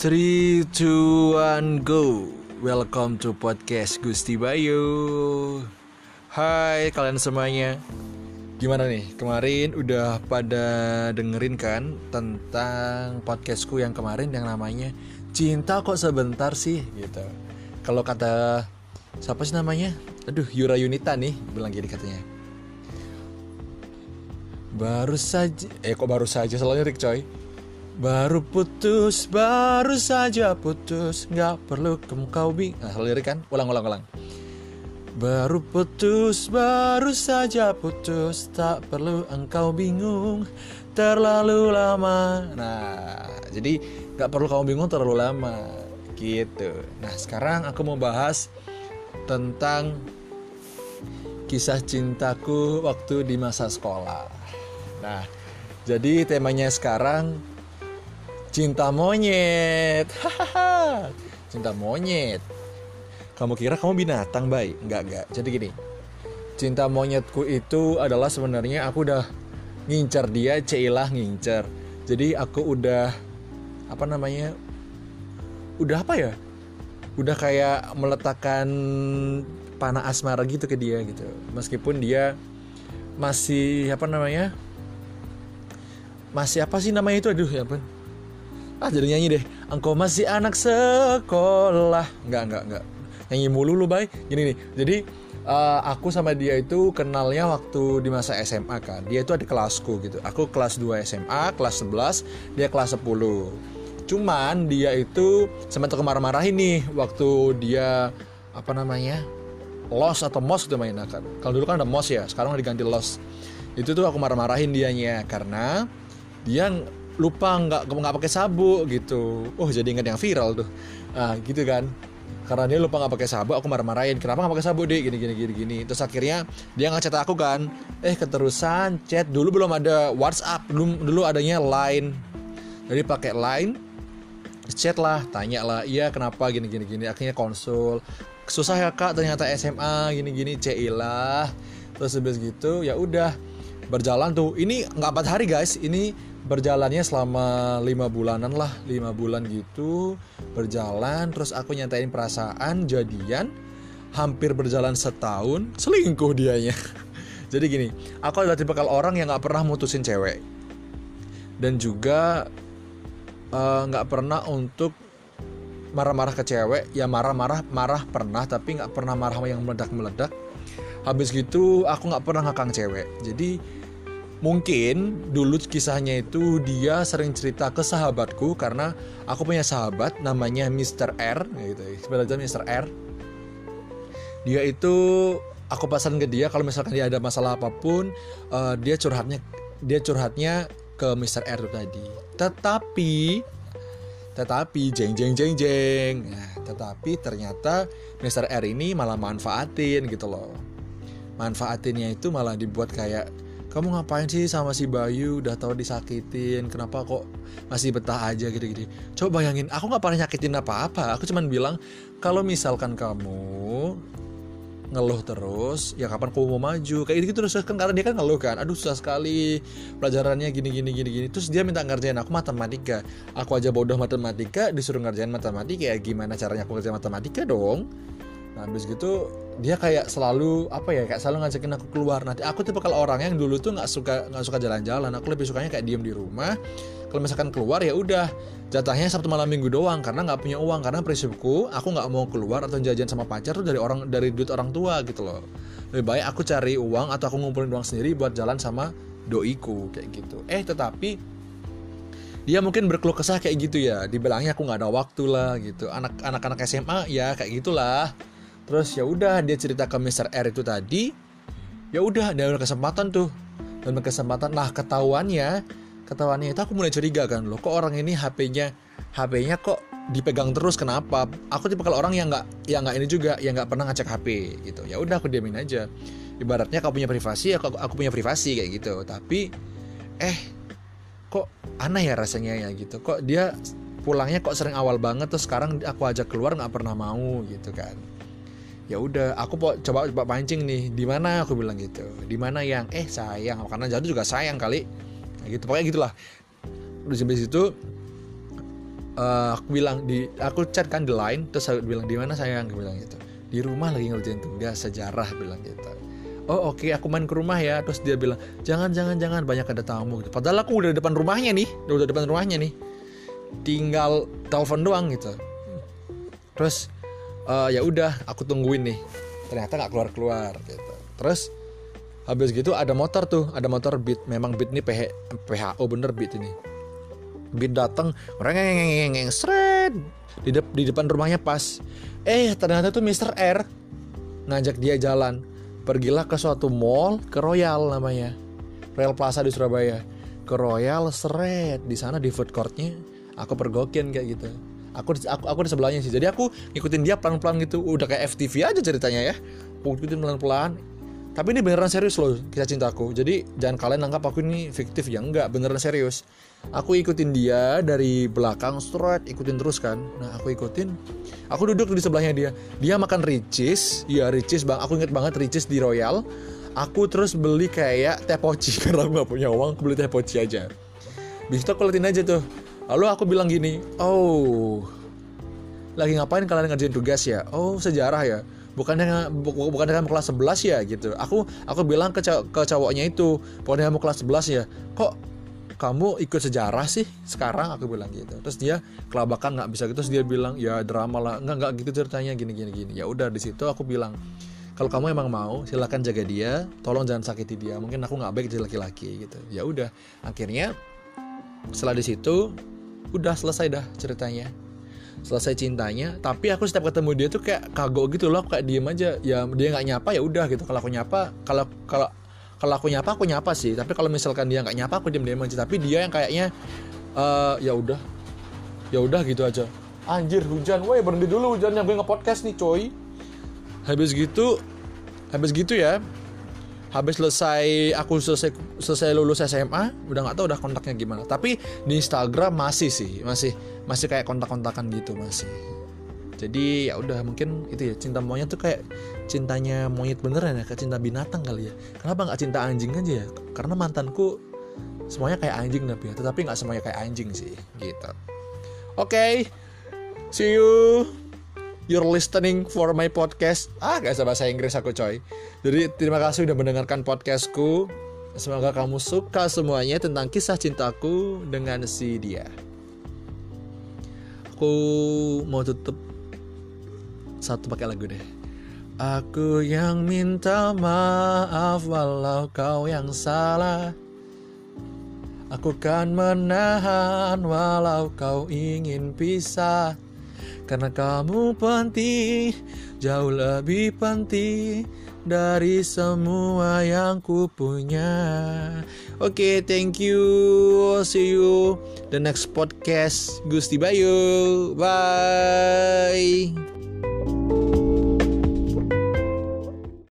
3, 2, 1, go. Welcome to podcast Gusti Bayu. Hai kalian semuanya. Gimana nih, kemarin udah pada dengerin kan Tentang podcastku yang kemarin yang namanya Cinta kok sebentar sih gitu. Kalau kata Siapa sih namanya? Aduh, Yura Yunita nih Bilang gini katanya. Baru saja Eh kok baru saja, selalu Rick coy Baru putus, baru saja putus. Gak perlu kamu kau bing Nah lirik kan, ulang ulang ulang. Baru putus, baru saja putus. Tak perlu engkau bingung. Terlalu lama. Nah, jadi gak perlu kamu bingung terlalu lama. Gitu. Nah sekarang aku mau bahas Tentang Kisah cintaku waktu di masa sekolah. Nah, jadi temanya sekarang Cinta monyet. Cinta monyet. Kamu kira kamu binatang, baik? Enggak, enggak. Jadi gini. Cinta monyetku itu adalah sebenarnya aku udah ngincar dia, Ceilah ngincar. Jadi aku udah apa namanya? Udah apa ya? Udah kayak meletakkan panah asmara gitu ke dia gitu. Meskipun dia masih apa namanya? Masih apa sih namanya itu? Aduh, ya ampun ah jadi nyanyi deh. Engkau masih anak sekolah. Nggak nggak nggak. Nyanyi mulu lu bay. Gini nih. Jadi uh, aku sama dia itu kenalnya waktu di masa SMA kan. Dia itu ada kelasku gitu. Aku kelas 2 SMA kelas 11 dia kelas 10 cuman dia itu sempat kemarah-marahin nih waktu dia apa namanya los atau mos gitu mainnya kan kalau dulu kan ada mos ya sekarang diganti los itu tuh aku marah-marahin dianya karena dia lupa nggak nggak pakai sabuk gitu. Oh jadi ingat yang viral tuh. Ah gitu kan. Karena dia lupa nggak pakai sabuk aku marah-marahin kenapa nggak pakai sabuk deh gini gini gini gini. Terus akhirnya dia ngechat aku kan eh keterusan chat dulu belum ada WhatsApp belum dulu adanya Line. Jadi pakai Line chat lah tanya lah iya kenapa? Gini gini gini. Akhirnya konsul susah ya kak ternyata SMA gini gini cilah terus habis gitu ya udah berjalan tuh. Ini nggak empat hari guys. Ini berjalannya selama lima bulanan lah lima bulan gitu. Berjalan terus aku nyatain perasaan jadian. Hampir berjalan setahun selingkuh dianya. Jadi gini aku adalah tipe orang yang nggak pernah mutusin cewek. Dan juga eh, nggak uh, pernah untuk marah-marah ke cewek. Ya marah-marah marah pernah tapi nggak pernah marah yang meledak-meledak. Habis gitu aku nggak pernah ngakang cewek. Jadi Mungkin dulu kisahnya itu dia sering cerita ke sahabatku karena aku punya sahabat namanya Mr. R gitu. Sebenarnya Mr. R. Dia itu aku pesan ke dia kalau misalkan dia ada masalah apa pun, uh, dia curhatnya dia curhatnya ke Mr. R itu tadi. Tetapi tetapi jeng jeng jeng jeng. Nah, tetapi ternyata Mr. R ini malah manfaatin gitu loh. Manfaatinnya itu malah dibuat kayak kamu ngapain sih sama si Bayu? Udah tahu disakitin. Kenapa kok masih betah aja? Gitu-gitu coba bayangin aku nggak pernah nyakitin apa-apa. Aku cuman bilang kalau misalkan kamu ngeluh terus ya kapan kamu mau maju? Kayak gitu terus. Kan karena dia kan ngeluh kan. Aduh susah sekali pelajarannya gini gini gini gini terus dia minta ngerjain aku matematika. Aku aja bodoh matematika disuruh ngerjain matematika. Ya gimana caranya aku ngerjain matematika dong nah habis gitu dia kayak selalu apa ya kayak selalu ngajakin aku keluar. Nanti aku tipe kalau orang yang dulu tuh nggak suka nggak suka jalan-jalan. Aku lebih sukanya kayak diem di rumah. Kalau misalkan keluar ya udah jatahnya sabtu malam minggu doang karena nggak punya uang. Karena prinsipku aku nggak mau keluar atau jajan sama pacar tuh dari orang dari duit orang tua gitu loh. Lebih baik aku cari uang atau aku ngumpulin uang sendiri buat jalan sama doiku kayak gitu. Eh tetapi dia mungkin berkeluh kesah kayak gitu ya. Dibilangnya aku nggak ada waktu lah gitu. Anak anak anak SMA ya kayak gitulah terus ya udah dia cerita ke Mr. R itu tadi. Ya udah ada kesempatan tuh. Dan kesempatan nah ketahuannya. Ketahuannya itu aku mulai curiga kan loh kok orang ini HP-nya HP-nya kok dipegang terus kenapa? Aku tipe kalau orang yang nggak yang nggak ini juga yang nggak pernah ngecek HP gitu. Ya udah aku diamin aja. Ibaratnya kau punya privasi aku, aku punya privasi kayak gitu. Tapi eh kok aneh ya rasanya ya gitu. Kok dia pulangnya kok sering awal banget terus sekarang aku ajak keluar nggak pernah mau gitu kan ya udah aku coba coba pancing nih. Di mana? Aku bilang gitu. Di mana yang? Eh sayang. Karena jatuh juga sayang kali. Nah, gitu. Pokoknya gitulah. Udah sampai situ uh, aku bilang di aku chat kan di line terus aku bilang di mana sayang? Aku bilang gitu. Di rumah lagi ngerjain tugas sejarah bilang gitu. Oh oke okay, aku main ke rumah ya. Terus dia bilang jangan jangan jangan banyak ada tamu. Gitu. padahal aku udah depan rumahnya nih. Udah depan rumahnya nih. Tinggal telepon doang gitu. Terus uh, ya udah aku tungguin nih. Ternyata nggak keluar keluar gitu. Terus habis gitu ada motor tuh ada motor beat memang beat nih PH, PHO bener beat ini. Beat datang yang seret di, de di depan rumahnya pas. Eh ternyata tuh Mr. R ngajak dia jalan. Pergilah ke suatu mall ke Royal namanya. Royal Plaza di Surabaya. Ke Royal seret di sana di food courtnya. Aku pergokin kayak gitu aku aku aku di sebelahnya sih. Jadi aku ngikutin dia pelan pelan gitu. Udah kayak FTV aja ceritanya ya. Aku ikutin pelan pelan tapi ini beneran serius loh kisah cintaku jadi jangan kalian anggap aku ini fiktif. Ya enggak beneran serius. Aku ikutin dia dari belakang straight ikutin terus kan. Nah aku ikutin. Aku duduk di sebelahnya dia. Dia makan ricis. Ya ricis bang aku inget banget ricis di Royal. Aku terus beli kayak teh poci. Karena aku gak punya uang aku beli teh poci aja. Bisa aku liatin aja tuh Lalu aku bilang gini, oh, lagi ngapain kalian ngerjain tugas ya? Oh, sejarah ya. Bukannya bu, bukannya kamu kelas 11 ya? Gitu. Aku aku bilang ke, ke cowoknya itu, pokoknya kamu kelas 11 ya. Kok kamu ikut sejarah sih sekarang? Aku bilang gitu. Terus dia kelabakan nggak bisa gitu. Terus dia bilang ya drama lah. Nggak nggak gitu ceritanya. Gini gini gini. Ya udah di situ aku bilang kalau kamu emang mau silakan jaga dia. Tolong jangan sakiti dia. Mungkin aku nggak baik jadi laki-laki gitu. Ya udah. Akhirnya setelah di situ udah selesai dah ceritanya. Selesai cintanya tapi aku setiap ketemu dia tuh kayak kagok gitu loh. Kayak diem aja. Ya dia nggak nyapa ya udah gitu. Kalau aku nyapa kalau kalau kalau aku nyapa aku nyapa sih. Tapi kalau misalkan dia nggak nyapa aku diem diem aja. Tapi dia yang kayaknya uh, ya udah. Ya udah gitu aja. Anjir hujan. Woi berhenti dulu hujannya. Gue nge podcast nih coy. Habis gitu habis gitu ya habis selesai aku selesai selesai lulus SMA udah nggak tahu udah kontaknya gimana. Tapi di Instagram masih sih masih masih kayak kontak-kontakan gitu masih. Jadi ya udah mungkin itu ya cinta monyet tuh kayak cintanya monyet beneran ya kayak cinta binatang kali ya. Kenapa nggak cinta anjing aja ya? Karena mantanku semuanya kayak anjing tapi ya tetapi nggak semuanya kayak anjing sih gitu. Oke okay, see you you're listening for my podcast. Ah, gak bisa bahasa Inggris aku coy. Jadi terima kasih udah mendengarkan podcastku. Semoga kamu suka semuanya tentang kisah cintaku dengan si dia. Aku mau tutup satu pakai lagu deh. Aku yang minta maaf walau kau yang salah. Aku kan menahan walau kau ingin pisah. Karena kamu penting, jauh lebih penting dari semua yang ku punya. Oke, okay, thank you. See you the next podcast. Gusti Bayu. Bye.